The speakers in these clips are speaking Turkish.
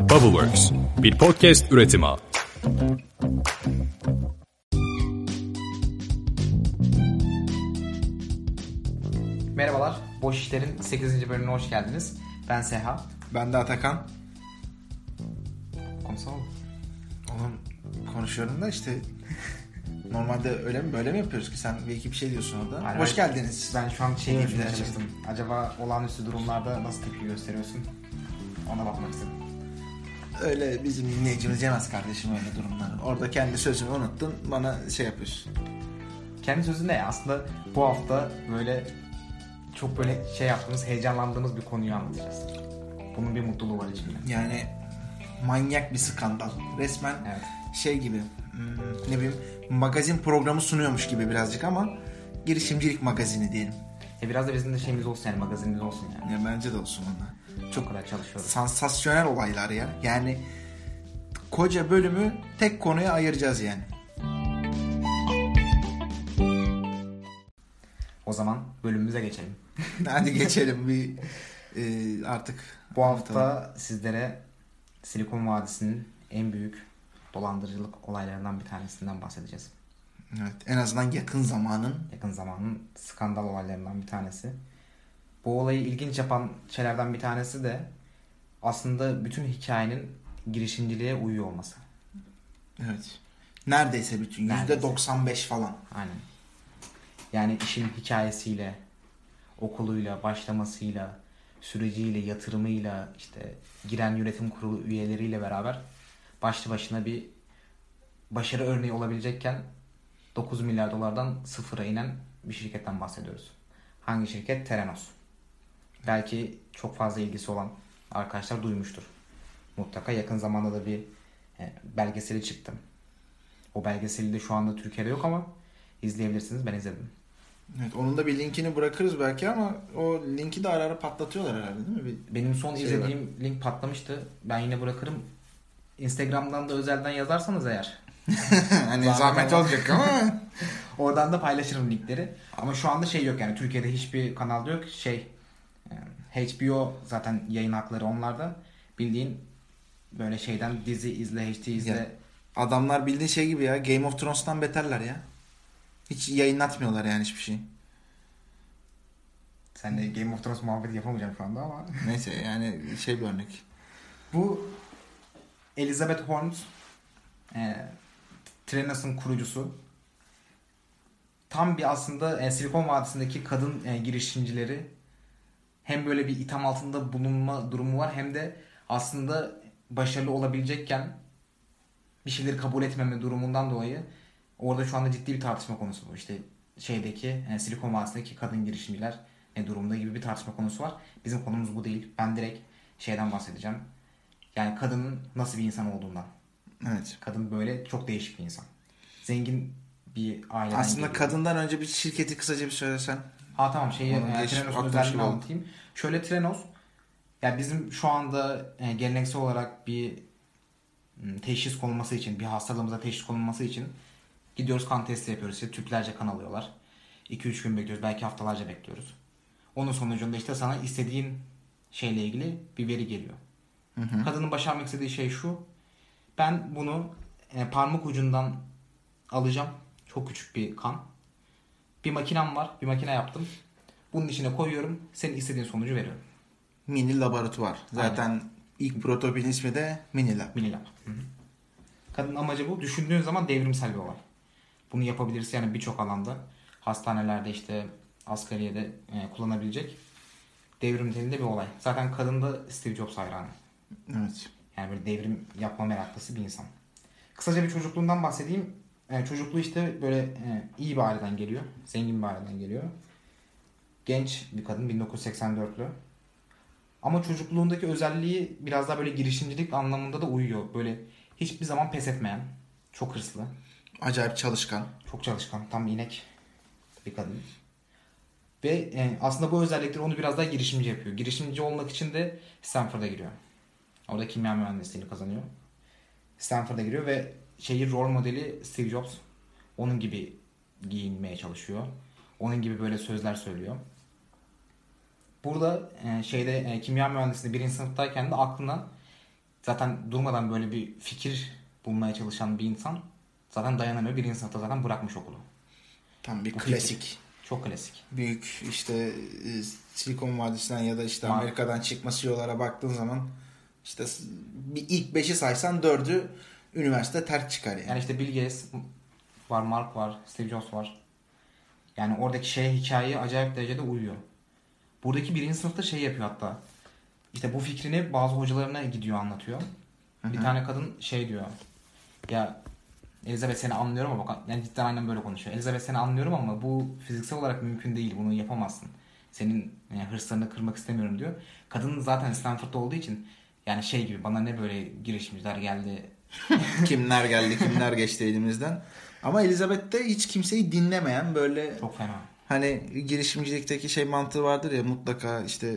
Bubbleworks, bir podcast üretimi. Merhabalar, Boş İşler'in 8. bölümüne hoş geldiniz. Ben Seha. Ben de Atakan. Konuşsana mı? Oğlum konuşuyorum da işte normalde öyle mi böyle mi yapıyoruz ki sen bir iki bir şey diyorsun orada. Hayır, Hoş hayır. geldiniz. Ben şu an şey evet. çalıştım. Acaba olağanüstü durumlarda nasıl tepki gösteriyorsun? Ona bakmak istedim. Öyle bizim dinleyicimiz yemez kardeşim öyle durumları. Orada kendi sözünü unuttun bana şey yapıyorsun. Kendi sözünde ya aslında bu hafta böyle çok böyle şey yaptığımız, heyecanlandığımız bir konuyu anlatacağız. Bunun bir mutluluğu var içimde. Yani manyak bir skandal. Resmen Evet. şey gibi hmm, ne bileyim magazin programı sunuyormuş gibi birazcık ama girişimcilik magazini diyelim. E biraz da bizim de şeyimiz olsun yani magazinimiz olsun yani. Ya bence de olsun onlar. Çok kadar çalışıyoruz. sansasyonel olaylar ya. Yani koca bölümü tek konuya ayıracağız yani. O zaman bölümümüze geçelim. Hadi geçelim bir e, artık. Bu hafta sizlere Silikon Vadisi'nin en büyük dolandırıcılık olaylarından bir tanesinden bahsedeceğiz. Evet, en azından yakın zamanın Yakın zamanın skandal olaylarından bir tanesi. Bu olayı ilginç yapan şeylerden bir tanesi de aslında bütün hikayenin girişimciliğe uyuyor olması. evet neredeyse bütün yüzde Neredeyse. 95 falan. Aynen. Yani işin hikayesiyle, okuluyla, başlamasıyla, süreciyle, yatırımıyla, işte giren yönetim kurulu üyeleriyle beraber başlı başına bir başarı örneği olabilecekken 9 milyar dolardan sıfıra inen bir şirketten bahsediyoruz. Hangi şirket? Terenos. Belki çok fazla ilgisi olan arkadaşlar duymuştur. Mutlaka yakın zamanda da bir e, belgeseli çıktı. O belgeseli de şu anda Türkiye'de yok ama izleyebilirsiniz. Ben izledim. Evet, onun da bir linkini bırakırız belki ama o linki de ara ara patlatıyorlar herhalde değil mi? Bir... Benim son Şey izlediğim link patlamıştı. Ben yine bırakırım. Instagram'dan da özelden yazarsanız eğer. hani Zahmet olacak ama Oradan da paylaşırım linkleri. Ama şu anda şey yok yani Türkiye'de hiçbir kanalda yok. Şey HBO zaten yayın hakları onlarda. Bildiğin böyle şeyden dizi izle, HD izle. Ya. adamlar bildiğin şey gibi ya Game of Thrones'tan beterler ya. Hiç yayınlatmıyorlar yani hiçbir şey. Sen de Game of Thrones muhabbeti yapamayacağım şu anda ama. Neyse yani şey bir örnek. Bu Elizabeth Holmes e, Trenos'un kurucusu. Tam bir aslında e, Silikon Vadisi'ndeki kadın e, girişimcileri hem böyle bir itham altında bulunma durumu var hem de aslında başarılı olabilecekken bir şeyleri kabul etmeme durumundan dolayı orada şu anda ciddi bir tartışma konusu bu. İşte şeydeki e, Silikon Vadisi'ndeki kadın girişimciler ne durumda gibi bir tartışma konusu var. Bizim konumuz bu değil. Ben direkt şeyden bahsedeceğim. Yani kadının nasıl bir insan olduğundan. Evet. Kadın böyle çok değişik bir insan. Zengin bir aileden Aslında geliyor. kadından önce bir şirketi kısaca bir söylesen. Ha tamam şeyi Onun e, Trenos'un atmış özelliğini gibi oldu. anlatayım. Şöyle Trenos ya bizim şu anda e, geleneksel olarak bir m, teşhis konulması için, bir hastalığımıza teşhis konulması için gidiyoruz kan testi yapıyoruz. İşte tüplerce kan alıyorlar. 2-3 gün bekliyoruz. Belki haftalarca bekliyoruz. Onun sonucunda işte sana istediğin şeyle ilgili bir veri geliyor. Kadının başarmak istediği şey şu. Ben bunu e, parmak ucundan alacağım. Çok küçük bir kan. Bir makinem var. Bir makine yaptım. Bunun içine koyuyorum. Senin istediğin sonucu veriyorum. Mini laboratuvar. Zaten ilk prototipin ismi de Mini Lab. Minilab. Kadın amacı bu. Düşündüğün zaman devrimsel bir olay. Bunu yapabilirsin yani birçok alanda. Hastanelerde işte asgariyede e, kullanabilecek devrim niteliğinde bir olay. Zaten kadın da Steve Jobs hayranı. Evet. Yani böyle devrim yapma meraklısı bir insan. Kısaca bir çocukluğundan bahsedeyim. E, çocukluğu işte böyle e, iyi bir aileden geliyor. Zengin bir aileden geliyor. Genç bir kadın 1984'lü. Ama çocukluğundaki özelliği biraz daha böyle girişimcilik anlamında da uyuyor. Böyle hiçbir zaman pes etmeyen, çok hırslı, Acayip çalışkan. çok çalışkan, tam inek bir kadın. Ve e, aslında bu özellikleri onu biraz daha girişimci yapıyor. Girişimci olmak için de Stanford'a giriyor. Orada kimya mühendisliğini kazanıyor. Stanford'a giriyor ve şehir rol modeli Steve Jobs. Onun gibi giyinmeye çalışıyor. Onun gibi böyle sözler söylüyor. Burada e, şeyde e, kimya mühendisliğinde birinci sınıftayken de aklına zaten durmadan böyle bir fikir bulmaya çalışan bir insan zaten dayanamıyor. Birinci sınıfta zaten bırakmış okulu. Tam bir Bu klasik. Çok klasik. Büyük işte e, Silikon Vadisi'nden ya da işte. Amerika'dan çıkma CEO'lara baktığın zaman işte bir ilk beşi saysan dördü üniversite terk çıkar yani. Yani işte Bill Gates var, Mark var, Steve Jobs var. Yani oradaki şeye hikayeye acayip derecede uyuyor. Buradaki birinci sınıfta şey yapıyor hatta. İşte bu fikrini bazı hocalarına gidiyor anlatıyor. Bir hı. tane kadın şey diyor. Ya Elizabeth seni anlıyorum ama bak yani cidden aynen böyle konuşuyor. Elizabeth seni anlıyorum ama bu fiziksel olarak mümkün değil. Bunu yapamazsın. Senin yani hırslarını kırmak istemiyorum diyor. Kadın zaten Stanford'da olduğu için yani şey gibi bana ne böyle girişimciler geldi kimler geldi kimler geçti elimizden. Ama Elizabeth'te hiç kimseyi dinlemeyen böyle çok fena. hani girişimcilikteki şey mantığı vardır ya mutlaka işte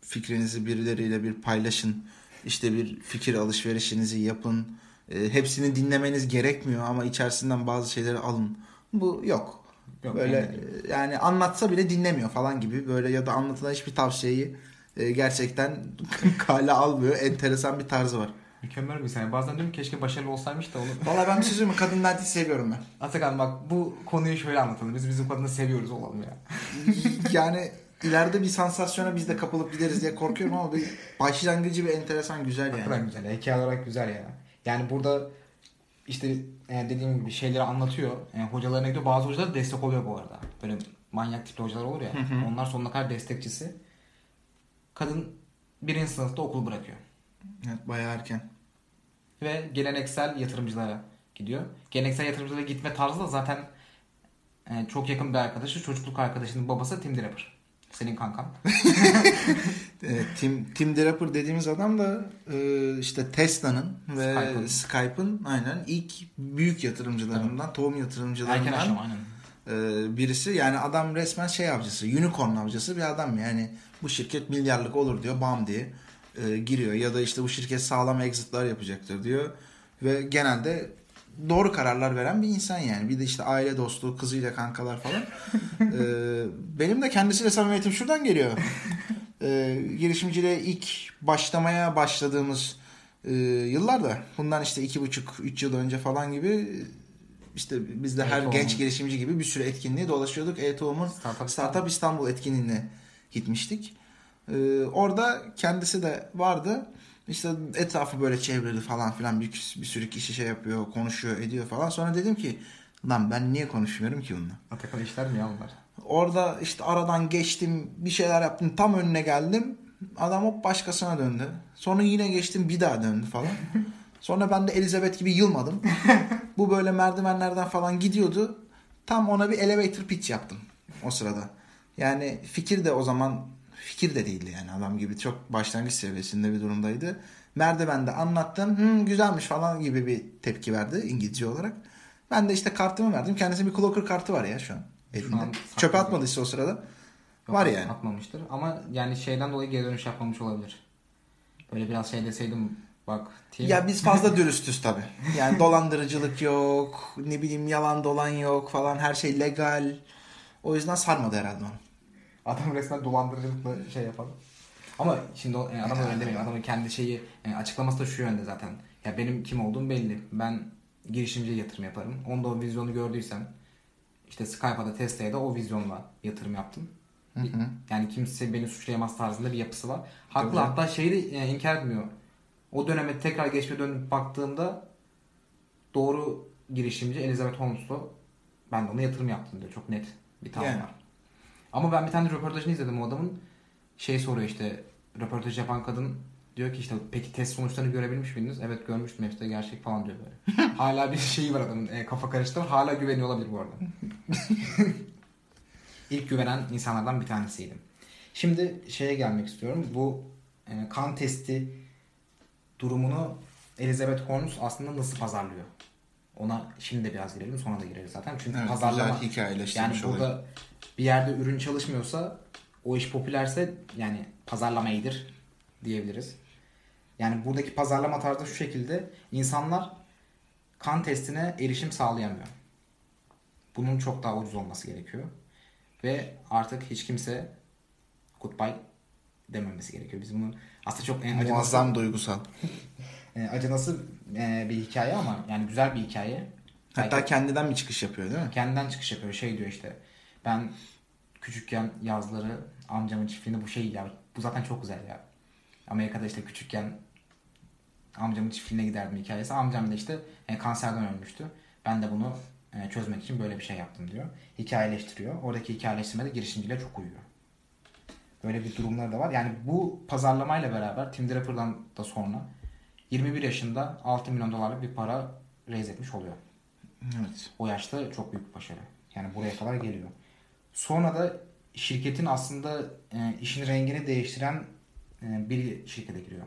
fikrinizi birileriyle bir paylaşın. İşte bir fikir alışverişinizi yapın. E, hepsini dinlemeniz gerekmiyor ama içerisinden bazı şeyleri alın. Bu yok. Yok, böyle yani e, yani anlatsa bile dinlemiyor falan gibi böyle ya da anlatılan hiçbir tavsiyeyi e, gerçekten kale almıyor. Enteresan bir tarzı var. Mükemmel bir sene. Bazen diyorum ki keşke başarılı olsaymış da onu. Vallahi ben bir şey söyleyeyim mi? Kadınlar değil seviyorum ben. Atakan bak bu konuyu şöyle anlatalım. Biz bizim kadını seviyoruz olalım ya. yani ileride bir sansasyona biz de kapılıp gideriz diye korkuyorum ama bir başlangıcı bir enteresan güzel Hakikaten yani. güzel. Hikaye olarak güzel ya. Yani burada işte e, dediğim gibi şeyleri anlatıyor. E, hocalarına gidiyor. Bazı hocalar destek oluyor bu arada. Böyle manyak tipli hocalar olur ya. Onlar sonuna kadar destekçisi. Kadın birinci sınıfta okul bırakıyor. Evet, bayağı erken. Ve geleneksel yatırımcılara gidiyor. Geleneksel yatırımcılara gitme tarzı da zaten e, çok yakın bir arkadaşı. Çocukluk arkadaşının babası Tim Draper. Senin kankan. E, Tim, Tim Draper dediğimiz adam da e, işte Tesla'nın ve Skype'ın. Skype'ın aynen ilk büyük yatırımcılarından, tohum Erken yatırımcılarından aşama aynen. E, birisi. Yani adam resmen şey avcısı, unicorn avcısı bir adam yani. Bu şirket milyarlık olur diyor, bam diye e, giriyor. Ya da işte bu şirket sağlam exit'lar yapacaktır diyor. Ve genelde doğru kararlar veren bir insan yani. Bir de işte aile dostu, kızıyla kankalar falan. E, benim de kendisiyle samimiyetim şuradan geliyor. E, girişimciliğe ilk başlamaya başladığımız e, yıllarda bundan işte iki buçuk, üç yıl önce falan gibi işte biz de her E-Tohum. genç girişimci gibi bir sürü etkinliğe dolaşıyorduk. E-Tohum'un Startup, Startup İstanbul etkinliğine gitmiştik. Ee, orada kendisi de vardı. İşte etrafı böyle çevrili falan filan bir, bir sürü kişi şey yapıyor, konuşuyor, ediyor falan. Sonra dedim ki lan ben niye konuşmuyorum ki bununla? Atakan işler mi ya bunlar? Orada işte aradan geçtim, bir şeyler yaptım, tam önüne geldim. Adam hop başkasına döndü. Sonra yine geçtim, bir daha döndü falan. Sonra ben de Elizabeth gibi yılmadım. Bu böyle merdivenlerden falan gidiyordu. Tam ona bir elevator pitch yaptım o sırada. Yani fikir de o zaman fikir de değildi yani adam gibi çok başlangıç seviyesinde bir durumdaydı. Merdivende anlattım. Hı, güzelmiş falan gibi bir tepki verdi İngilizce olarak. Ben de işte kartımı verdim. Kendisine bir Clocker kartı var ya şu an. Elinde. an Çöpe atmadıysa o sırada. Yok, Var yani. Atmamıştır. Ama yani şeyden dolayı geri dönüş yapmamış olabilir. Böyle biraz şey deseydim bak Tim. Ya biz fazla dürüstüz tabii. Yani dolandırıcılık yok, ne bileyim yalan dolan yok falan her şey legal. O yüzden sarmadı herhalde onu. Adam resmen dolandırıcılıkla şey yapalım. Ama şimdi o, yani adam öyle demiyor. Adamın kendi şeyi yani açıklaması da şu yönde zaten. Ya benim kim olduğum belli. Ben girişimciye yatırım yaparım. Onda o vizyonu gördüysem işte Skype'a da Tesla'ya da o vizyonla yatırım yaptım. Hı hı. Yani kimse beni suçlayamaz tarzında bir yapısı var. Haklı Tabii. hatta şeyi de e, inkar etmiyor. O döneme tekrar geçme dönüp baktığımda doğru girişimci Elizabeth Holmes'lu ben de ona yatırım yaptım diyor. Çok net bir tavır Yani. var. Ama ben bir tane röportajını izledim o adamın. Şey soruyor işte röportaj yapan kadın diyor ki işte peki test sonuçlarını görebilmiş miydiniz? Evet görmüştüm hepsi de gerçek falan diyor böyle. hala bir şeyi var adamın e, kafa karıştırır. Hala güveniyor olabilir bu arada. İlk güvenen insanlardan bir tanesiydim. Şimdi şeye gelmek istiyorum. Bu e, kan testi durumunu Elizabeth Holmes aslında nasıl pazarlıyor? Ona şimdi de biraz girelim sonra da gireriz zaten. Çünkü Evet, pazarlama yani burada bir yerde ürün çalışmıyorsa o iş popülerse yani pazarlama iyidir diyebiliriz. Yani buradaki pazarlama tarzı şu şekilde insanlar kan testine erişim sağlayamıyor. Bunun çok daha ucuz olması gerekiyor. Ve artık hiç kimse goodbye dememesi gerekiyor. Biz bunu aslında çok en acıması- Muazzam duygusal. e, acınası e, bir hikaye ama yani güzel bir hikaye. Hatta Belki kendinden bir çıkış yapıyor değil mi? kendinden çıkış yapıyor. Şey diyor işte ben küçükken yazları amcamın çiftliğinde bu şey ya bu zaten çok güzel ya. Amerika'da işte küçükken amcamın çiftliğine giderdim hikayesi. Amcam da işte e, kanserden ölmüştü. Ben de bunu e, çözmek için böyle bir şey yaptım diyor. Hikayeleştiriyor. Oradaki hikayeleştirmede girişimciliğe çok uyuyor. Böyle bir durumlar da var. Yani bu pazarlamayla beraber Tim Draper'dan da sonra 21 yaşında 6 milyon dolarlık bir para raise etmiş oluyor. Evet. O yaşta çok büyük bir başarı. Yani buraya kadar geliyor. Sonra da şirketin aslında e, işin rengini değiştiren e, bir şirkete giriyor.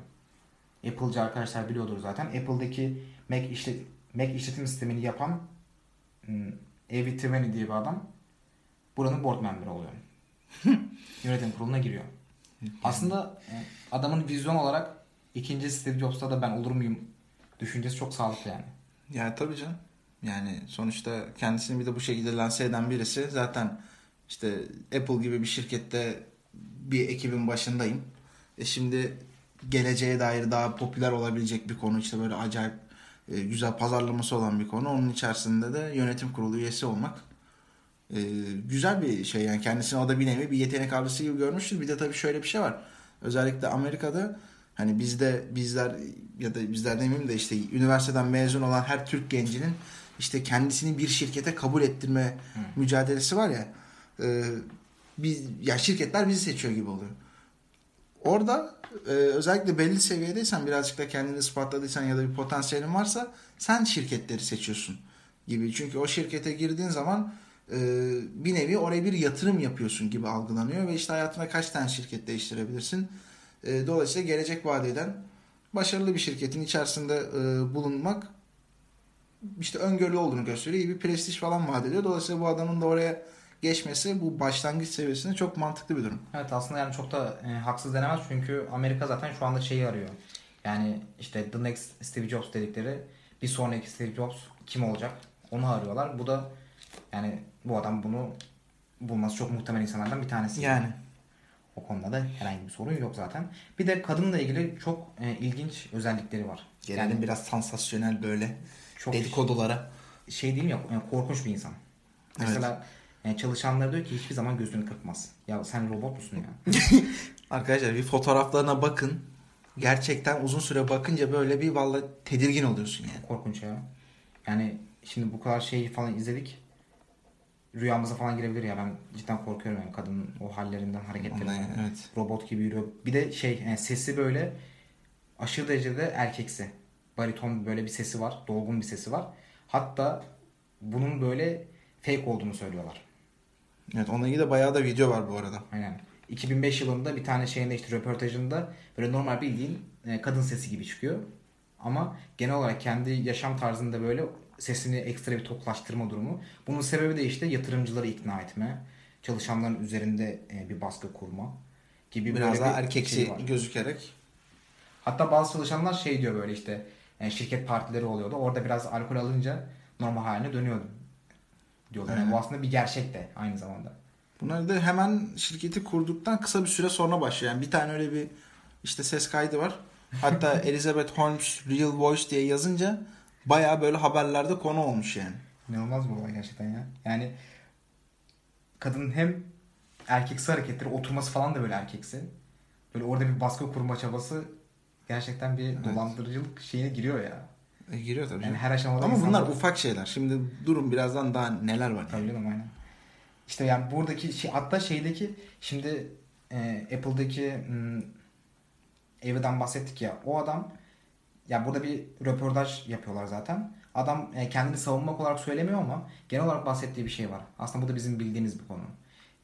Apple'cı arkadaşlar biliyordur zaten. Apple'daki Mac, işlet, Mac işletim sistemini yapan Avi Triveni diye bir adam buranın board member oluyor. Yönetim kuruluna giriyor. Aslında e, adamın vizyon olarak ikinci Steve Jobs'ta da ben olur muyum düşüncesi çok sağlıklı yani. Ya tabii canım. Yani sonuçta kendisini bir de bu şekilde lanse eden birisi zaten işte Apple gibi bir şirkette bir ekibin başındayım. E şimdi geleceğe dair daha popüler olabilecek bir konu işte böyle acayip e, güzel pazarlaması olan bir konu. Onun içerisinde de yönetim kurulu üyesi olmak e, güzel bir şey yani kendisini o da bir nevi bir yetenek avcısı gibi görmüştür. Bir de tabii şöyle bir şey var. Özellikle Amerika'da hani bizde bizler ya da bizler demeyeyim de işte üniversiteden mezun olan her Türk gencinin işte kendisini bir şirkete kabul ettirme mücadelesi var ya. E, biz ya şirketler bizi seçiyor gibi oluyor. Orada e, özellikle belli seviyedeysen birazcık da kendini ispatladıysan ya da bir potansiyelin varsa sen şirketleri seçiyorsun gibi. Çünkü o şirkete girdiğin zaman e, bir nevi oraya bir yatırım yapıyorsun gibi algılanıyor ve işte hayatına kaç tane şirket değiştirebilirsin. E, dolayısıyla gelecek vaat eden başarılı bir şirketin içerisinde e, bulunmak işte öngörülü olduğunu gösteriyor. İyi bir prestij falan vaat ediyor. Dolayısıyla bu adamın da oraya geçmesi bu başlangıç seviyesinde çok mantıklı bir durum. Evet aslında yani çok da e, haksız denemez çünkü Amerika zaten şu anda şeyi arıyor. Yani işte The Next Steve Jobs dedikleri bir sonraki Steve Jobs kim olacak onu arıyorlar. Bu da yani bu adam bunu bulması çok muhtemel insanlardan bir tanesi. Yani. O konuda da herhangi bir sorun yok zaten. Bir de kadınla ilgili çok e, ilginç özellikleri var. Gelelim Yani biraz sansasyonel böyle çok dedikodulara. şey değil mi ya yani korkunç bir insan. Evet. Mesela e, çalışanları diyor ki hiçbir zaman gözünü kırpmaz. Ya sen robot musun ya? Arkadaşlar bir fotoğraflarına bakın. Gerçekten uzun süre bakınca böyle bir vallahi tedirgin oluyorsun yani. Korkunç ya. Yani şimdi bu kadar şeyi falan izledik. Rüyamıza falan girebilir ya. Ben cidden korkuyorum yani kadının o hallerinden, hareketlerinden. Ondan, evet. Robot gibi yürüyor. Bir de şey yani sesi böyle aşırı derecede erkeksi. Bariton böyle bir sesi var. Dolgun bir sesi var. Hatta bunun böyle fake olduğunu söylüyorlar. Evet onunla ilgili de bayağı da video var bu arada. Aynen. 2005 yılında bir tane şeyinde işte röportajında böyle normal bildiğin e, kadın sesi gibi çıkıyor. Ama genel olarak kendi yaşam tarzında böyle sesini ekstra bir toklaştırma durumu. Bunun sebebi de işte yatırımcıları ikna etme, çalışanların üzerinde e, bir baskı kurma gibi Biraz böyle daha bir erkeksi şey var. gözükerek. Hatta bazı çalışanlar şey diyor böyle işte e, şirket partileri oluyordu. Orada biraz alkol alınca normal haline dönüyordu diyorlar. Yani bu aslında bir gerçek de aynı zamanda. Bunlar da hemen şirketi kurduktan kısa bir süre sonra başlıyor. Yani bir tane öyle bir işte ses kaydı var. Hatta Elizabeth Holmes Real Voice diye yazınca bayağı böyle haberlerde konu olmuş yani. İnanılmaz bir olay gerçekten ya. Yani kadının hem erkeksi hareketleri, oturması falan da böyle erkeksi. Böyle orada bir baskı kurma çabası gerçekten bir dolandırıcılık şeyine giriyor ya. E, giriyor tabii. Yani her aşamada Ama bunlar insanlar- ufak şeyler. Şimdi durun birazdan daha neler var yani. Tabii canım aynen. İşte yani buradaki şey hatta şeydeki şimdi e, Apple'daki hmm, Avi'den bahsettik ya o adam ya burada bir röportaj yapıyorlar zaten. Adam e, kendini savunmak olarak söylemiyor ama genel olarak bahsettiği bir şey var. Aslında bu da bizim bildiğimiz bir konu.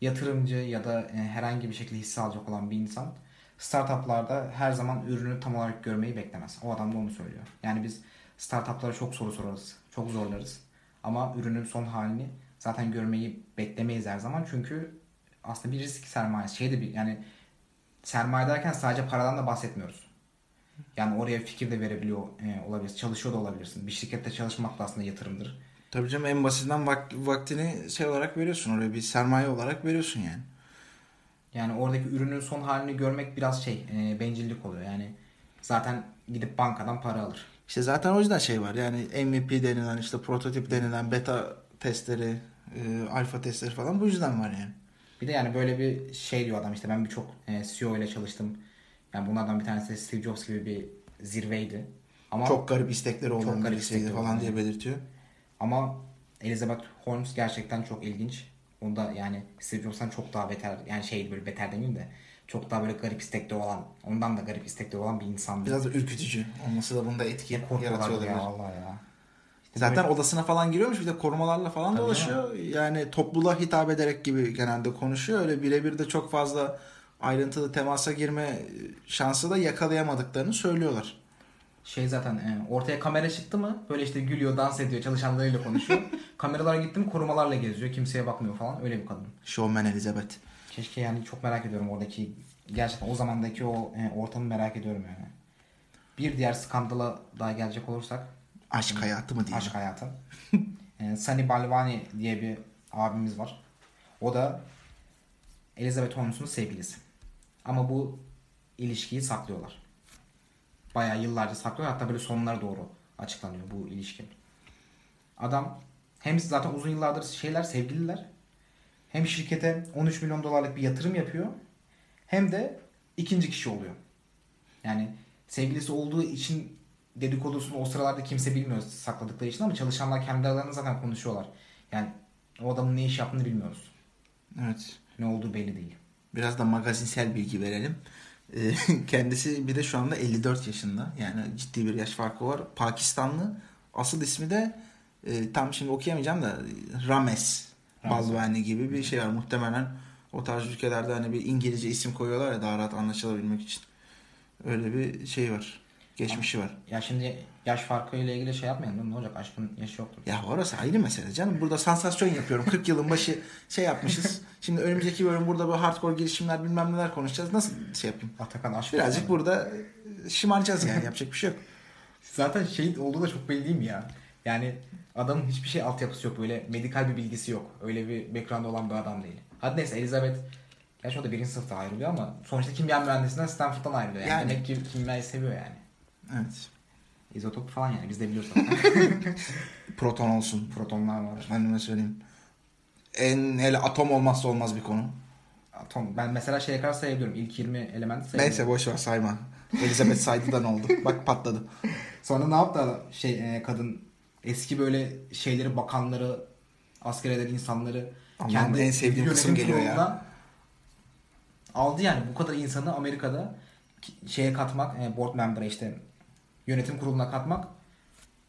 Yatırımcı ya da e, herhangi bir şekilde hisse alacak olan bir insan startuplarda her zaman ürünü tam olarak görmeyi beklemez. O adam da onu söylüyor. Yani biz startuplara çok soru sorarız. Çok zorlarız. Ama ürünün son halini zaten görmeyi beklemeyiz her zaman. Çünkü aslında bir risk sermayesi. Şey de bir yani sermaye derken sadece paradan da bahsetmiyoruz. Yani oraya fikir de verebiliyor e, olabilirsin. Çalışıyor da olabilirsin. Bir şirkette çalışmak da aslında yatırımdır. Tabii canım en basitinden vak- vaktini şey olarak veriyorsun. Oraya bir sermaye olarak veriyorsun yani. Yani oradaki ürünün son halini görmek biraz şey e, bencillik oluyor. Yani zaten gidip bankadan para alır. İşte zaten o yüzden şey var. Yani MVP denilen işte prototip denilen beta testleri, e, alfa testleri falan bu yüzden var yani. Bir de yani böyle bir şey diyor adam işte ben birçok e, CEO ile çalıştım. Yani bunlardan bir tanesi Steve Jobs gibi bir zirveydi. Ama Çok garip istekleri olan Çok garip istekleri falan diye belirtiyor. ama Elizabeth Holmes gerçekten çok ilginç. O da yani Steve Jobs'tan çok daha beter yani şey böyle beter demeyeyim de çok daha böyle garip istekleri olan ondan da garip istekleri olan bir insandı. Biraz da ürkütücü olması da bunda etki yaratıyor ya olabilir. vallahi ya. İşte Zaten böyle- odasına falan giriyormuş bir de korumalarla falan Tabii dolaşıyor. Yani topluluğa hitap ederek gibi genelde konuşuyor. Öyle birebir de çok fazla ayrıntılı temasa girme şansı da yakalayamadıklarını söylüyorlar. Şey zaten e, ortaya kamera çıktı mı böyle işte gülüyor, dans ediyor, çalışanlarıyla konuşuyor. Kameralara gitti mi korumalarla geziyor. Kimseye bakmıyor falan. Öyle bir kadın. Showman Elizabeth. Keşke yani çok merak ediyorum oradaki gerçekten o zamandaki o e, ortamı merak ediyorum yani. Bir diğer skandala daha gelecek olursak Aşk hayatı mı diyelim? aşk hayatı. e, Sunny Balvani diye bir abimiz var. O da Elizabeth Holmes'un sevgilisi. Ama bu ilişkiyi saklıyorlar. Bayağı yıllarca saklıyorlar. Hatta böyle sonlara doğru açıklanıyor bu ilişki. Adam hem zaten uzun yıllardır şeyler sevgililer. Hem şirkete 13 milyon dolarlık bir yatırım yapıyor. Hem de ikinci kişi oluyor. Yani sevgilisi olduğu için dedikodusunu o sıralarda kimse bilmiyor sakladıkları için ama çalışanlar kendi aralarında zaten konuşuyorlar. Yani o adamın ne iş yaptığını bilmiyoruz. Evet. Ne olduğu belli değil. Biraz da magazinsel bilgi verelim. Ee, Kendisi bir de şu anda 54 yaşında. Yani ciddi bir yaş farkı var. Pakistanlı. Asıl ismi de e, tam şimdi okuyamayacağım da Rames Rames. Balvani gibi bir şey var. Muhtemelen o tarz ülkelerde hani bir İngilizce isim koyuyorlar ya daha rahat anlaşılabilmek için. Öyle bir şey var. Geçmişi var. Ya şimdi yaş farkıyla ilgili şey yapmayalım? Ne olacak? Aşkın yaşı yoktur. Ya orası ayrı mesele canım. Burada sansasyon yapıyorum. 40 yılın başı şey yapmışız. Şimdi önümüzdeki bölüm burada böyle hardcore girişimler bilmem neler konuşacağız. Nasıl şey yapayım? Atakan aşk. Birazcık burada şımaracağız yani. Yapacak bir şey yok. Zaten şey olduğu da çok belli değil mi ya? Yani adamın hiçbir şey altyapısı yok. Böyle medikal bir bilgisi yok. Öyle bir background olan bir adam değil. Hadi neyse Elizabeth Gerçi o da birinci sınıfta ayrılıyor ama sonuçta kimya mühendisinden Stanford'dan ayrılıyor. Yani, Yani. Demek ki kimyayı seviyor yani. Evet. İzotop falan yani biz de biliyoruz. Proton olsun. Protonlar var. Anneme söyleyeyim. En hele atom olmazsa olmaz bir konu. Atom. Ben mesela şeye kadar sayabiliyorum. İlk 20 element sayabiliyorum. Neyse boş ver sayma. Elizabeth saydı da ne oldu? Bak patladı. Sonra ne yaptı? Şey e, kadın eski böyle şeyleri bakanları asker eden insanları Allah'ım en sevdiğim kısım geliyor ya. Aldı yani bu kadar insanı Amerika'da şeye katmak, e, board member'a işte yönetim kuruluna katmak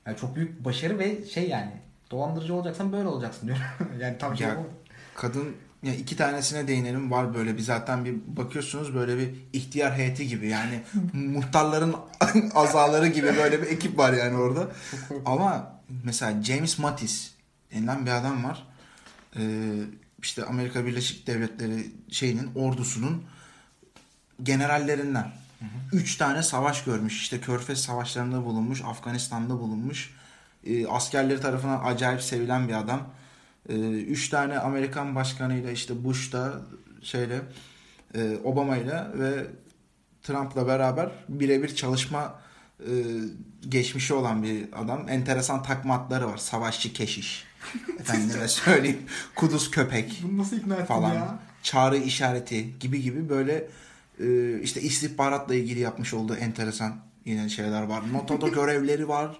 yani çok büyük başarı ve şey yani dolandırıcı olacaksan böyle olacaksın diyor. yani tam şey Ya, bu. Kadın ya iki tanesine değinelim var böyle bir zaten bir bakıyorsunuz böyle bir ihtiyar heyeti gibi yani muhtarların azaları gibi böyle bir ekip var yani orada. Ama mesela James Mattis denilen bir adam var. Ee, işte Amerika Birleşik Devletleri şeyinin ordusunun generallerinden. Üç tane savaş görmüş. İşte Körfez savaşlarında bulunmuş. Afganistan'da bulunmuş. Ee, askerleri tarafından acayip sevilen bir adam. Ee, üç tane Amerikan başkanıyla işte Bush'ta şeyle e, Obama'yla ve Trump'la beraber birebir çalışma e, geçmişi olan bir adam. Enteresan takmatları var. Savaşçı keşiş. Efendime söyleyeyim. Kuduz köpek Bunu nasıl ikna ettin falan. ya? Çağrı işareti gibi gibi böyle e, işte istihbaratla ilgili yapmış olduğu enteresan yine şeyler var. NATO'da görevleri var.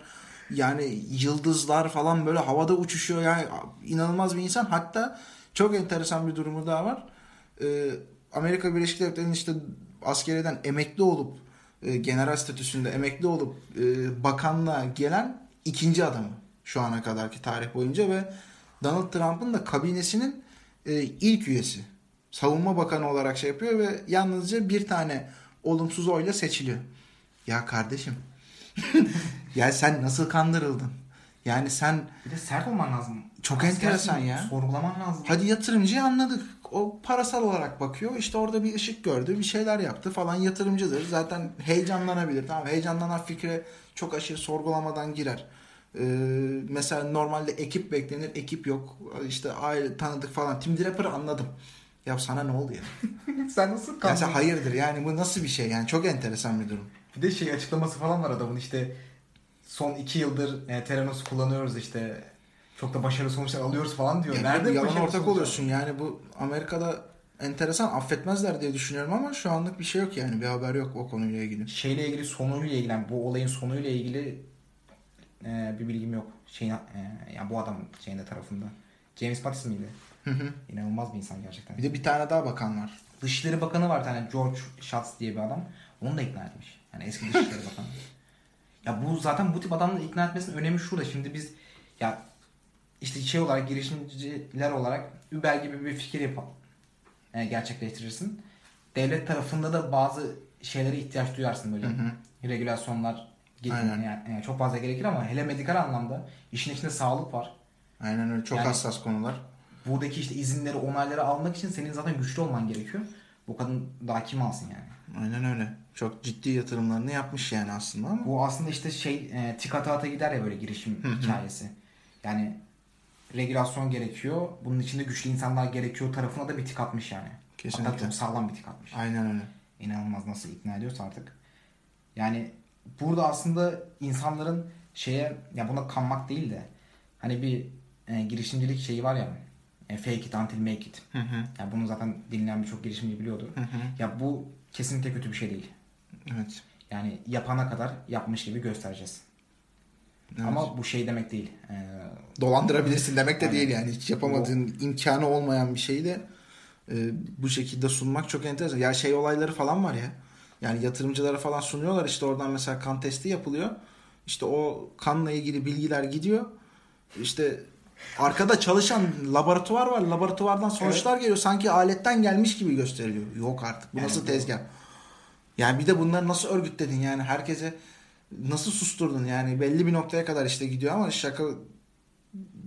Yani yıldızlar falan böyle havada uçuşuyor. Yani inanılmaz bir insan. Hatta çok enteresan bir durumu daha var. E, Amerika Birleşik Devletleri'nin işte askeriyeden emekli olup e, general statüsünde emekli olup e, bakanlığa gelen ikinci adamı şu ana kadarki tarih boyunca ve Donald Trump'ın da kabinesinin e, ilk üyesi. Savunma Bakanı olarak şey yapıyor ve yalnızca bir tane olumsuz oyla seçiliyor. Ya kardeşim ya sen nasıl kandırıldın? Yani sen Bir de sert olman lazım. Çok Askersin, enteresan ya. Sorgulaman lazım. Hadi yatırımcıyı anladık. O parasal olarak bakıyor. İşte orada bir ışık gördü. Bir şeyler yaptı falan. Yatırımcıdır. Zaten heyecanlanabilir. Tamam heyecanlanan fikre çok aşırı sorgulamadan girer. Ee, mesela normalde ekip beklenir. Ekip yok. İşte aile tanıdık falan. Tim Draper'ı anladım. Ya sana ne oldu ya? Sen nasıl kandın? sen hayırdır yani bu nasıl bir şey yani çok enteresan bir durum. Bir de şey açıklaması falan var adamın işte son iki yıldır e, Theranos kullanıyoruz işte çok da başarılı sonuçlar alıyoruz falan diyor. Ya Nerede yalan ortak sonuçlar? oluyorsun yani bu Amerika'da enteresan affetmezler diye düşünüyorum ama şu anlık bir şey yok yani bir haber yok o konuyla ilgili. Şeyle ilgili sonuyla ilgili yani bu olayın sonuyla ilgili e, bir bilgim yok. Şeyin, e, yani bu adam şeyinde tarafında. James Mattis miydi? Hı hı. İnanılmaz bir insan gerçekten. bir de bir tane daha bakan var. Dışişleri Bakanı var bir tane George Shultz diye bir adam. Onu da ikna etmiş. Yani eski Dışişleri Bakanı. Ya bu zaten bu tip adamları ikna etmesinin önemi şurada. Şimdi biz ya işte şey olarak girişimciler olarak Uber gibi bir fikir yapalım. e, gerçekleştirirsin. Devlet tarafında da bazı şeylere ihtiyaç duyarsın böyle. Hı hı. Regülasyonlar Aynen. yani, yani çok fazla gerekir ama hele medikal anlamda işin içinde sağlık var. Aynen öyle çok Yani- hassas konular. Buradaki işte izinleri, onayları almak için senin zaten güçlü olman gerekiyor. Bu kadın daha kim alsın yani? Aynen öyle. Çok ciddi yatırımlarını yapmış yani aslında ama. Bu aslında işte şey e, tika ata gider ya böyle girişim hikayesi. Yani regülasyon gerekiyor. Bunun içinde güçlü insanlar gerekiyor tarafına da bir tik atmış yani. Kesinlikle. Hatta çok sağlam bir tik atmış. Aynen öyle. İnanılmaz nasıl ikna ediyorsa artık. Yani burada aslında insanların şeye ya buna kanmak değil de hani bir e, girişimcilik şeyi var ya e, fake it until make it. Hı hı. Yani bunu zaten dinleyen birçok girişimci biliyordur. Hı hı. Ya bu kesinlikle kötü bir şey değil. Evet. Yani yapana kadar yapmış gibi göstereceğiz. Evet. Ama bu şey demek değil. Ee, dolandırabilirsin demek de Aynen. değil yani. Hiç yapamadığın imkanı olmayan bir şeyi de e, bu şekilde sunmak çok enteresan. Ya şey olayları falan var ya. Yani yatırımcılara falan sunuyorlar işte oradan mesela kan testi yapılıyor. İşte o kanla ilgili bilgiler gidiyor. İşte arkada çalışan laboratuvar var. Laboratuvardan sonuçlar geliyor. Sanki aletten gelmiş gibi gösteriliyor. Yok artık. Bu Yani nasıl tezgah? Yani bir de bunları nasıl örgütledin yani herkese nasıl susturdun yani belli bir noktaya kadar işte gidiyor ama şaka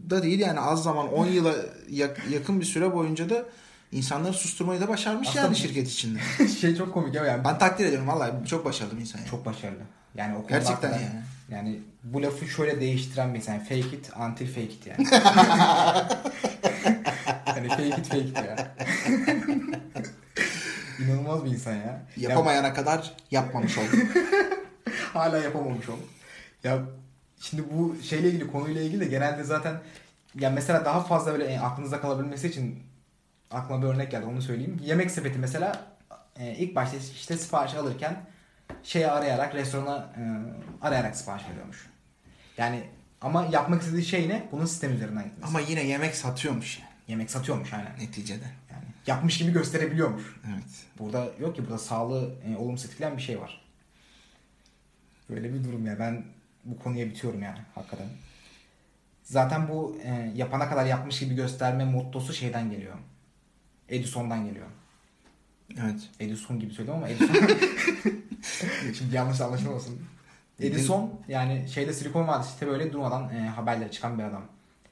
da değil yani az zaman 10 yıla yak- yakın bir süre boyunca da insanları susturmayı da başarmış Aslında yani şirket içinde. şey çok komik ya yani Ben takdir ediyorum vallahi çok başarılı bir insan yani. çok başarılı. Yani o Gerçekten yani. Yani bu lafı şöyle değiştiren bir insan. Fake it until fake it yani. yani fake it fake it ya. İnanılmaz bir insan ya. Yapamayana kadar yapmamış oldu. Hala yapamamış ol. Ya şimdi bu şeyle ilgili konuyla ilgili de genelde zaten ya mesela daha fazla böyle e, aklınızda kalabilmesi için aklıma bir örnek geldi onu söyleyeyim. Yemek sepeti mesela e, ilk başta işte sipariş alırken şeyi arayarak restorana e, arayarak sipariş veriyormuş. Yani ama yapmak istediği şey ne? Bunun sistem üzerinden gitmesi. Ama yine yemek satıyormuş yani Yemek satıyormuş aynen. neticede. Yani yapmış gibi gösterebiliyormuş. Evet. Burada yok ki burada sağlığı e, olumsuz etkileyen bir şey var. Böyle bir durum ya. Ben bu konuya bitiyorum yani hakikaten. Zaten bu e, yapana kadar yapmış gibi gösterme mottosu şeyden geliyor. Edison'dan geliyor. Evet. Edison gibi söylüyorum ama Edison şimdi yanlış anlaşılmasın. Edison yani şeyde Silikon Vadisi'nde böyle durmadan e, haberlere çıkan bir adam.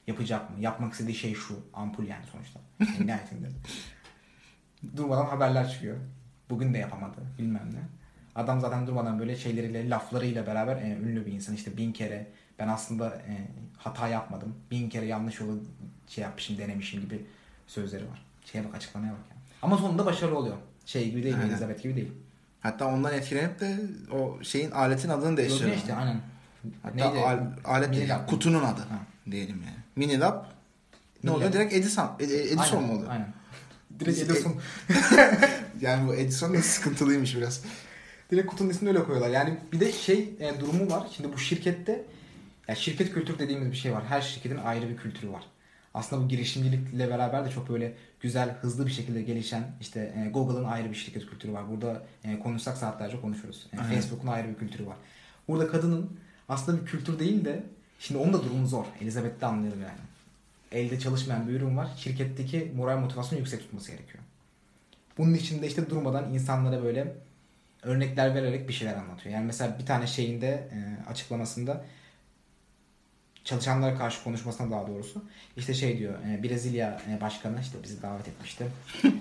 Yapacak mı? Yapmak istediği şey şu. Ampul yani sonuçta. En nihayetinde. durmadan haberler çıkıyor. Bugün de yapamadı. Bilmem ne. Adam zaten durmadan böyle şeyleriyle, laflarıyla beraber e, ünlü bir insan. İşte bin kere ben aslında e, hata yapmadım. Bin kere yanlış yolu şey yapmışım, denemişim gibi sözleri var. Şeye bak açıklamaya bak yani. Ama sonunda başarılı oluyor. Şey gibi değil, Aynen. Elizabeth gibi değil. Hatta ondan etkilenip de o şeyin aletin adını değiştiriyor. İşte aynen. Hatta Neydi? al- alet değil, kutunun adı Ha. diyelim yani. Minilab ne Minilab. oluyor? Direkt Edison, Edison Aynen, mu oluyor? Aynen. Direkt Edison. Yani bu Edison da sıkıntılıymış biraz. Direkt kutunun ismini öyle koyuyorlar. Yani bir de şey e, durumu var. Şimdi bu şirkette ya şirket kültürü dediğimiz bir şey var. Her şirketin ayrı bir kültürü var. Aslında bu girişimcilikle beraber de çok böyle güzel, hızlı bir şekilde gelişen işte e, Google'ın ayrı bir şirket kültürü var. Burada e, konuşsak saatlerce konuşuruz. E. Facebook'un ayrı bir kültürü var. Burada kadının aslında bir kültür değil de şimdi onun da durumu zor. Elizabeth'te anlayalım yani. Elde çalışmayan bir ürün var. Şirketteki moral motivasyonu yüksek tutması gerekiyor. Bunun için de işte durmadan insanlara böyle örnekler vererek bir şeyler anlatıyor. Yani mesela bir tane şeyinde e, açıklamasında çalışanlara karşı konuşmasına daha doğrusu işte şey diyor e, Brezilya e, başkanı işte bizi davet etmişti.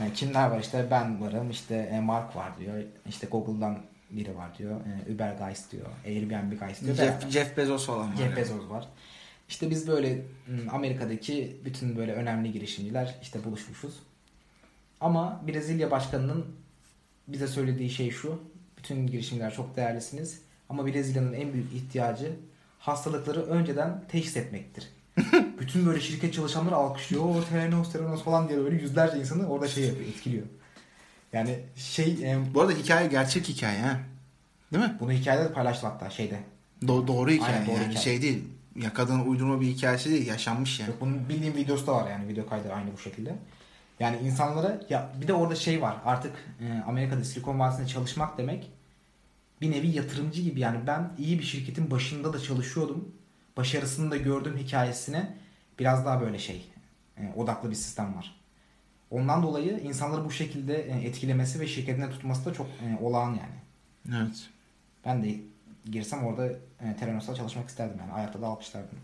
E, kimler var işte ben varım işte e, Mark var diyor işte Google'dan biri var diyor e, Uber Guys diyor Airbnb Guys diyor. Jeff, Beraber- Jeff Bezos falan var. Jeff yani. Bezos var. İşte biz böyle m, Amerika'daki bütün böyle önemli girişimciler işte buluşmuşuz. Ama Brezilya başkanının bize söylediği şey şu. Bütün girişimciler çok değerlisiniz. Ama Brezilya'nın en büyük ihtiyacı hastalıkları önceden teşhis etmektir. Bütün böyle şirket çalışanları alkışlıyor. Terenos, Terenos falan diye böyle yüzlerce insanı orada şey yapıyor, etkiliyor. Yani şey, e, Bu arada hikaye gerçek hikaye ha. Değil mi? bunu hikayede de paylaştım hatta şeyde. Do- doğru hikaye Aynen, doğru yani hikaye. şey değil. Ya kadının uydurma bir hikayesi değil. Yaşanmış yani. Yok, bunun bildiğim videosu da var yani video kaydı aynı bu şekilde. Yani insanlara ya bir de orada şey var artık e, Amerika'da Silikon Vadisi'nde çalışmak demek bir nevi yatırımcı gibi yani ben iyi bir şirketin başında da çalışıyordum. Başarısını da gördüm hikayesine biraz daha böyle şey e, odaklı bir sistem var. Ondan dolayı insanları bu şekilde e, etkilemesi ve şirketine tutması da çok e, olağan yani. Evet. Ben de girsem orada e, çalışmak isterdim yani. Ayakta da alkışlardım.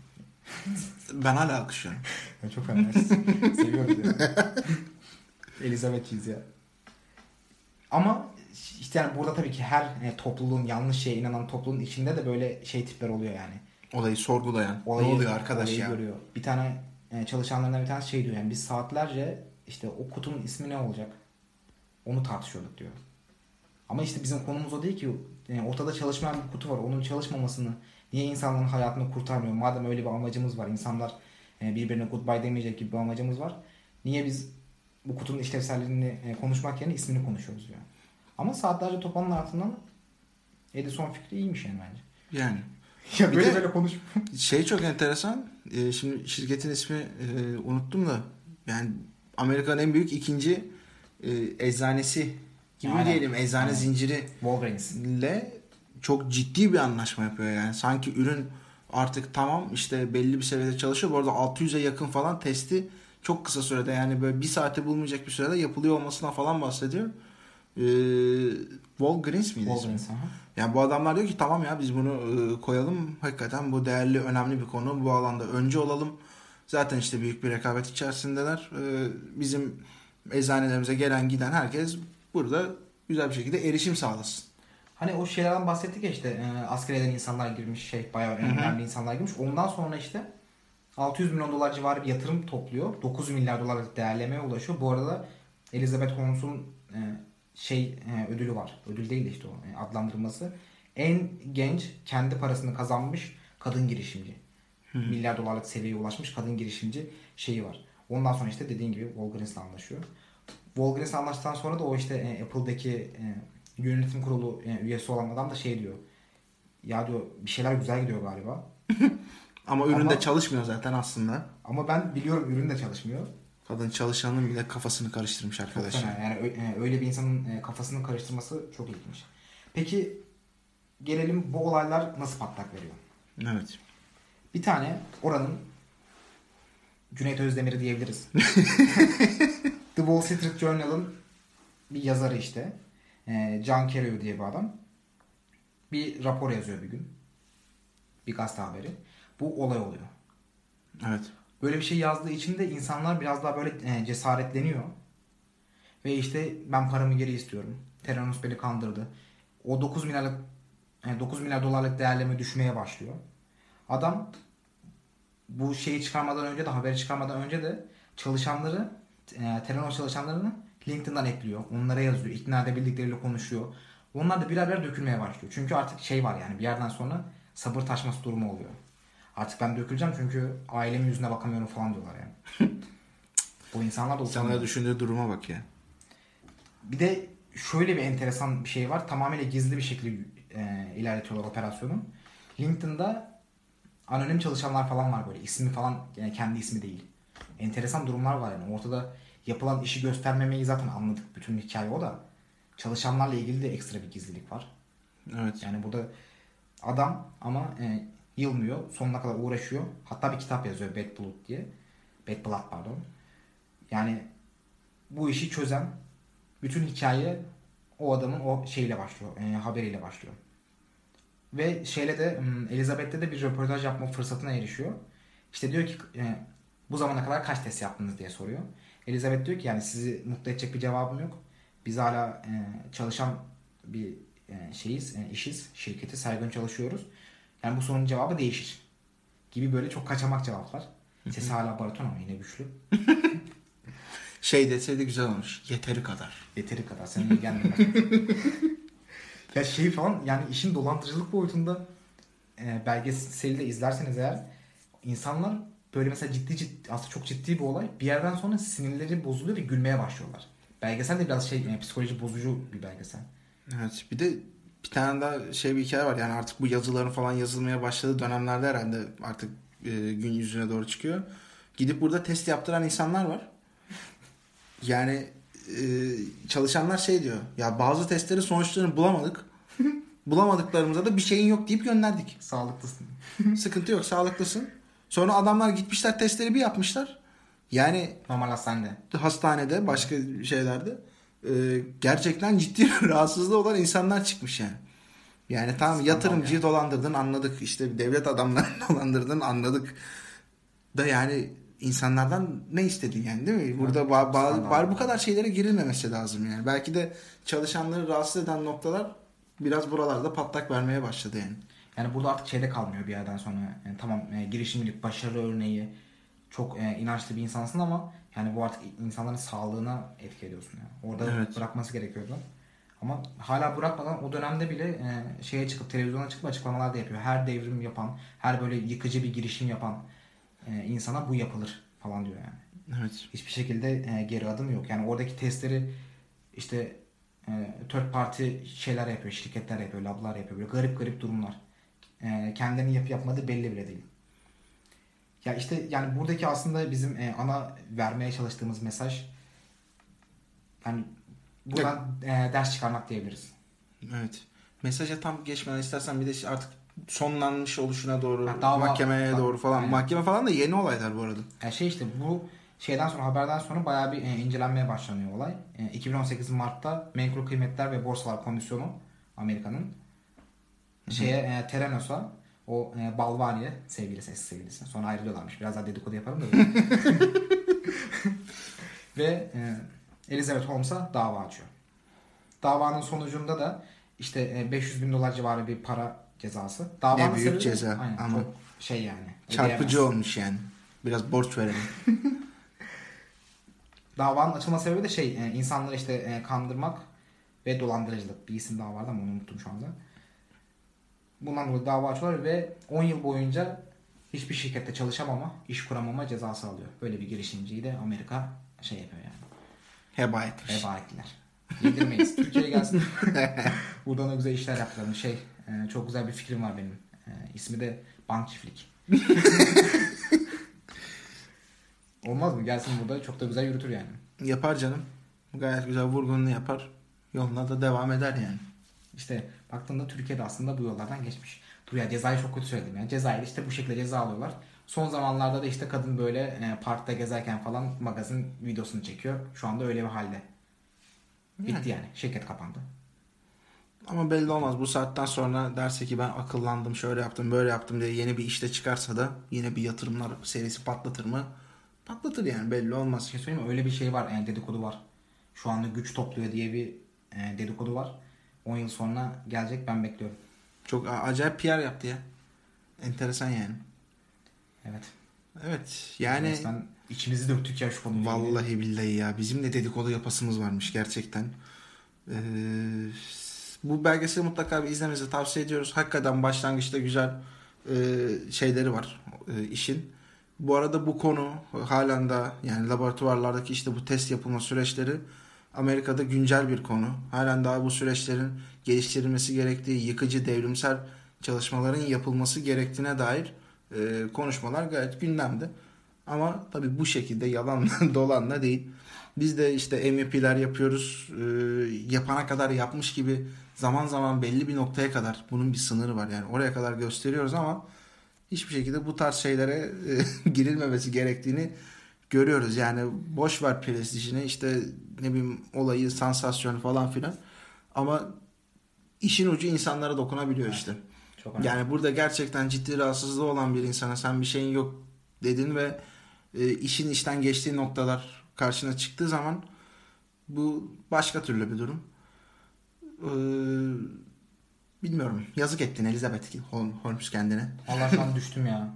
Ben hala alkışlıyorum. Çok fena. Seviyoruz ya. Elizabeth'ciyiz ya. Ama işte yani burada tabii ki her e, topluluğun yanlış şeye inanan topluluğun içinde de böyle şey tipler oluyor yani. Olayı sorgulayan. Olayı, ne oluyor arkadaş olayı ya? Görüyor. Bir tane e, çalışanlarından bir tanesi şey diyor yani biz saatlerce işte o kutunun ismi ne olacak? Onu tartışıyorduk diyor. Ama işte bizim konumuz o değil ki. E, ortada çalışmayan bir kutu var. Onun çalışmamasını niye insanların hayatını kurtarmıyor? Madem öyle bir amacımız var. insanlar e, birbirine goodbye demeyecek gibi bir amacımız var. Niye biz bu kutunun işlevselliğini e, konuşmak yerine ismini konuşuyoruz diyor. Ama saatlerce topanın altından Edison fikri iyiymiş yani bence. Yani. Ya böyle böyle konuş. Şey çok enteresan. Ee, şimdi şirketin ismi e, unuttum da. Yani Amerika'nın en büyük ikinci e, eczanesi gibi Aynen. diyelim. Eczane Aynen. zinciri Walgreens. ile çok ciddi bir anlaşma yapıyor yani. Sanki ürün artık tamam işte belli bir seviyede çalışıyor. Bu arada 600'e yakın falan testi çok kısa sürede yani böyle bir saate bulmayacak bir sürede yapılıyor olmasından falan bahsediyor. Ee, Walgreens miydi? Walgreens. Yani bu adamlar diyor ki tamam ya biz bunu e, koyalım. Hakikaten bu değerli, önemli bir konu. Bu alanda önce olalım. Zaten işte büyük bir rekabet içerisindeler. E, bizim eczanelerimize gelen giden herkes burada güzel bir şekilde erişim sağlasın. Hani o şeylerden bahsettik ya işte e, askeriyeden insanlar girmiş şey bayağı önemli insanlar girmiş. Ondan sonra işte 600 milyon dolar civarı bir yatırım topluyor. 9 milyar dolarlık değerlemeye ulaşıyor. Bu arada Elizabeth Holmes'un e, şey e, ödülü var. Ödül değil de işte o e, adlandırması. En genç kendi parasını kazanmış kadın girişimci. Milyar dolarlık seviyeye ulaşmış kadın girişimci şeyi var. Ondan sonra işte dediğin gibi Walgreens'le anlaşıyor. Walgreens'le anlaştıktan sonra da o işte e, Apple'daki e, yönetim kurulu e, üyesi olan adam da şey diyor. Ya diyor bir şeyler güzel gidiyor galiba. Ama üründe Ama- çalışmıyor zaten aslında. Ama ben biliyorum ürün de çalışmıyor. Kadın çalışanın bile kafasını karıştırmış Çok arkadaş. fena. Yani e, öyle bir insanın e, kafasını karıştırması çok ilginç. Peki gelelim bu olaylar nasıl patlak veriyor? Evet. Bir tane oranın Cüneyt Özdemir'i diyebiliriz. The Wall Street Journal'ın bir yazarı işte. John Carreyrou diye bir adam. Bir rapor yazıyor bir gün. Bir gazete haberi. Bu olay oluyor. Evet. Böyle bir şey yazdığı için de insanlar biraz daha böyle e, cesaretleniyor. Ve işte ben paramı geri istiyorum. Theranos beni kandırdı. O 9 milyarlık e, 9 milyar dolarlık değerleme düşmeye başlıyor. Adam bu şeyi çıkarmadan önce de haberi çıkarmadan önce de çalışanları e, Theranos çalışanlarını LinkedIn'dan ekliyor. Onlara yazıyor. ikna edebildikleriyle konuşuyor. Onlar da birer birer dökülmeye başlıyor. Çünkü artık şey var yani bir yerden sonra sabır taşması durumu oluyor. Artık ben döküleceğim çünkü ailemin yüzüne bakamıyorum falan diyorlar yani. Bu insanlar da utanıyor. düşündüğü duruma bak ya. Bir de şöyle bir enteresan bir şey var. Tamamıyla gizli bir şekilde e, ilerletiyorlar operasyonu. LinkedIn'da anonim çalışanlar falan var böyle. İsmi falan yani kendi ismi değil. Enteresan durumlar var yani. Ortada yapılan işi göstermemeyi zaten anladık. Bütün hikaye o da. Çalışanlarla ilgili de ekstra bir gizlilik var. Evet. Yani burada adam ama e, yılmıyor. Sonuna kadar uğraşıyor. Hatta bir kitap yazıyor Bad Blood diye. Bad Blood pardon. Yani bu işi çözen bütün hikaye o adamın o şeyle başlıyor. e, haberiyle başlıyor. Ve şeyle de hmm, Elizabeth'te de bir röportaj yapma fırsatına erişiyor. İşte diyor ki e, bu zamana kadar kaç test yaptınız diye soruyor. Elizabeth diyor ki yani sizi mutlu edecek bir cevabım yok. Biz hala e, çalışan bir e, şeyiz, e, işiz, şirketi saygın çalışıyoruz. Yani bu sorunun cevabı değişir. Gibi böyle çok kaçamak cevaplar. Sesi hala bariton ama yine güçlü. Şey deseydi güzel olmuş. Yeteri kadar. Yeteri kadar. Senin ilgilendirmez. Ya şey falan yani işin dolandırıcılık boyutunda e, belgeseli de izlerseniz eğer insanlar böyle mesela ciddi ciddi aslında çok ciddi bir olay bir yerden sonra sinirleri bozuluyor ve gülmeye başlıyorlar. Belgesel de biraz şey e, psikoloji bozucu bir belgesel. Evet bir de bir tane daha şey bir hikaye var yani artık bu yazıların falan yazılmaya başladığı dönemlerde herhalde artık e, gün yüzüne doğru çıkıyor. Gidip burada test yaptıran insanlar var. Yani e, çalışanlar şey diyor ya bazı testlerin sonuçlarını bulamadık. Bulamadıklarımıza da bir şeyin yok deyip gönderdik. Sağlıklısın. Sıkıntı yok sağlıklısın. Sonra adamlar gitmişler testleri bir yapmışlar. Yani Normal hastanede. hastanede başka şeylerde e, gerçekten ciddi rahatsızlığı olan insanlar çıkmış yani. Yani tamam yatırımcıyı yani. dolandırdın anladık. İşte devlet adamlarını dolandırdın anladık. Da yani insanlardan ne istedin yani değil mi? Burada ba- ba- bari bu kadar şeylere girilmemesi lazım yani. Belki de çalışanları rahatsız eden noktalar biraz buralarda patlak vermeye başladı yani. Yani burada artık şeyde kalmıyor bir yerden sonra. Yani tamam e, girişimcilik, başarı örneği çok e, inançlı bir insansın ama yani bu artık insanların sağlığına etki ediyorsun. Yani. Orada Evet. bırakması gerekiyordu. Ama hala bırakmadan o dönemde bile e, şeye çıkıp televizyona çıkıp açıklamalar da yapıyor. Her devrim yapan, her böyle yıkıcı bir girişim yapan e, insana bu yapılır falan diyor yani. Evet. Hiçbir şekilde e, geri adım yok. Yani oradaki testleri işte e, third party şeyler yapıyor, şirketler yapıyor, lablar yapıyor. Böyle garip garip durumlar. E, kendilerinin yapıp yapmadığı belli bile değil. Ya işte yani buradaki aslında bizim e, ana vermeye çalıştığımız mesaj yani buradan e, ders çıkarmak diyebiliriz. Evet. Mesaja tam geçmeden istersen bir de artık sonlanmış oluşuna doğru dava- mahkemeye da- doğru falan. Aynen. Mahkeme falan da yeni olaylar bu arada. Yani şey işte bu şeyden sonra haberden sonra bayağı bir e, incelenmeye başlanıyor olay. E, 2018 Mart'ta Menkul Kıymetler ve Borsalar Komisyonu Amerika'nın şeye e, Terenos'a o e, Balvani sevgilisi eski sevgilisi. Sonra ayrılıyorlarmış. Biraz daha dedikodu yaparım da. ve e, Elizabeth Holmes'a dava açıyor. Davanın sonucunda da işte e, 500 bin dolar civarı bir para cezası. Davanın Ne büyük sebebi- ceza Aynen, ama. çok şey yani. Çarpıcı ödeyemez. olmuş yani. Biraz borç verelim. Davanın açılma sebebi de şey e, insanları işte e, kandırmak ve dolandırıcılık. Bir isim daha vardı ama onu unuttum şu anda. Bundan dolayı dava açıyorlar ve 10 yıl boyunca hiçbir şirkette çalışamama, iş kuramama cezası alıyor. Böyle bir girişimciyi de Amerika şey yapıyor yani. Heba etmiş. Heba ettiler. Yedirmeyiz. Türkiye'ye gelsin. Buradan da güzel işler yaptıralım. Şey, e, çok güzel bir fikrim var benim. E, ismi de Bank Çiftlik. Olmaz mı? Gelsin burada çok da güzel yürütür yani. Yapar canım. Gayet güzel vurgununu yapar. Yoluna da devam eder yani. İşte baktığında Türkiye'de aslında bu yollardan geçmiş. Dur ya cezayı çok kötü söyledim ya. Cezayir'de işte bu şekilde ceza alıyorlar. Son zamanlarda da işte kadın böyle e, parkta gezerken falan magazin videosunu çekiyor. Şu anda öyle bir halde. Bitti yani. Şirket kapandı. Ama belli olmaz. Bu saatten sonra derse ki ben akıllandım, şöyle yaptım, böyle yaptım diye yeni bir işte çıkarsa da yine bir yatırımlar serisi patlatır mı? Patlatır yani belli Bir olmaz. şey söyleyeyim mi? Öyle bir şey var. Yani dedikodu var. Şu anda güç topluyor diye bir e, dedikodu var. 10 yıl sonra gelecek ben bekliyorum. Çok acayip PR yaptı ya. Enteresan yani. Evet. Evet yani Resmen içimizi döktük ya şu konuyla. vallahi billahi ya bizim de dedikodu yapasımız varmış gerçekten. Ee, bu belgeseli mutlaka bir izlemenizi tavsiye ediyoruz. Hakikaten başlangıçta güzel e, şeyleri var e, işin. Bu arada bu konu halen da yani laboratuvarlardaki işte bu test yapılma süreçleri Amerika'da güncel bir konu. Halen daha bu süreçlerin geliştirilmesi gerektiği, yıkıcı devrimsel çalışmaların yapılması gerektiğine dair e, konuşmalar gayet gündemde. Ama tabii bu şekilde yalanla dolanla değil. Biz de işte MVP'ler yapıyoruz. E, yapana kadar yapmış gibi zaman zaman belli bir noktaya kadar bunun bir sınırı var. Yani oraya kadar gösteriyoruz ama hiçbir şekilde bu tarz şeylere e, girilmemesi gerektiğini görüyoruz. Yani boş ver prestijini işte ne bileyim olayı, sansasyonu falan filan. Ama işin ucu insanlara dokunabiliyor işte. Çok önemli. Yani burada gerçekten ciddi rahatsızlığı olan bir insana sen bir şeyin yok dedin ve e, işin işten geçtiği noktalar karşına çıktığı zaman bu başka türlü bir durum. Ee, bilmiyorum. Yazık ettin Elizabeth Hol- Holmes kendine. Vallahi şu an düştüm ya.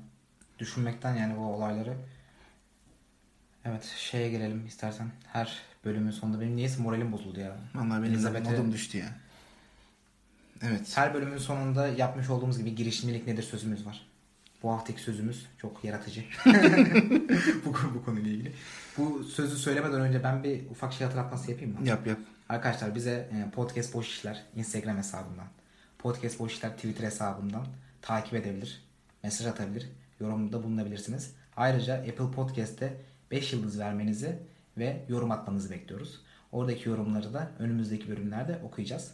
Düşünmekten yani bu olayları. Evet şeye gelelim istersen. Her bölümün sonunda benim niyeyse moralim bozuldu ya. Vallahi benim de modum düştü ya. Evet. Her bölümün sonunda yapmış olduğumuz gibi girişimcilik nedir sözümüz var. Bu haftaki sözümüz çok yaratıcı. bu, bu konuyla ilgili. Bu sözü söylemeden önce ben bir ufak şey hatırlatması yapayım mı? Yap yap. Arkadaşlar bize e, Podcast Boş İşler Instagram hesabından, Podcast Boş İşler Twitter hesabından takip edebilir, mesaj atabilir, yorumda bulunabilirsiniz. Ayrıca Apple Podcast'te 5 yıldız vermenizi ve yorum atmanızı bekliyoruz. Oradaki yorumları da önümüzdeki bölümlerde okuyacağız.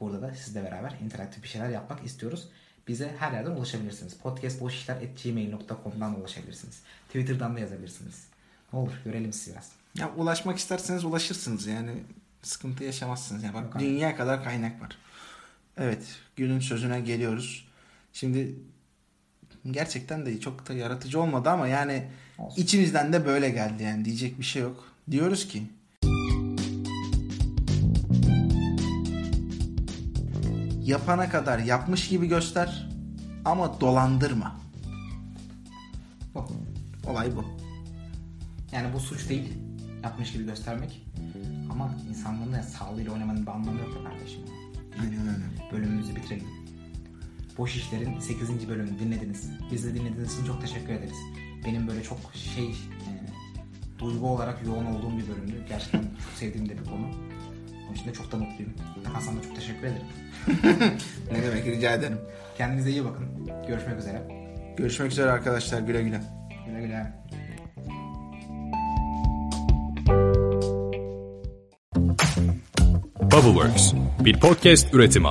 Burada da sizle beraber interaktif bir şeyler yapmak istiyoruz. Bize her yerden ulaşabilirsiniz. podcastboşişler.gmail.com'dan ulaşabilirsiniz. Twitter'dan da yazabilirsiniz. Ne olur görelim sizi biraz. Ya ulaşmak isterseniz ulaşırsınız yani sıkıntı yaşamazsınız. Yani bak Yok abi. dünya kadar kaynak var. Evet günün sözüne geliyoruz. Şimdi gerçekten de çok da yaratıcı olmadı ama yani Olsun. içimizden de böyle geldi yani diyecek bir şey yok. Diyoruz ki yapana kadar yapmış gibi göster ama dolandırma. Bu. Olay bu. Yani bu suç değil. Yapmış gibi göstermek. Ama insanların da sağlığıyla oynamanın bir anlamı yok kardeşim. Aynen öyle. Bölümümüzü bitirelim. Boş İşler'in 8. bölümünü dinlediniz. Biz de dinlediğiniz için çok teşekkür ederiz. Benim böyle çok şey e, duygu olarak yoğun olduğum bir bölümdü. Gerçekten çok sevdiğim de bir konu. Onun için de çok da mutluyum. Hasan da çok teşekkür ederim. Ne demek rica ederim. Kendinize iyi bakın. Görüşmek üzere. Görüşmek üzere arkadaşlar güle güle. Güle güle. Bubbleworks bir podcast üretimi.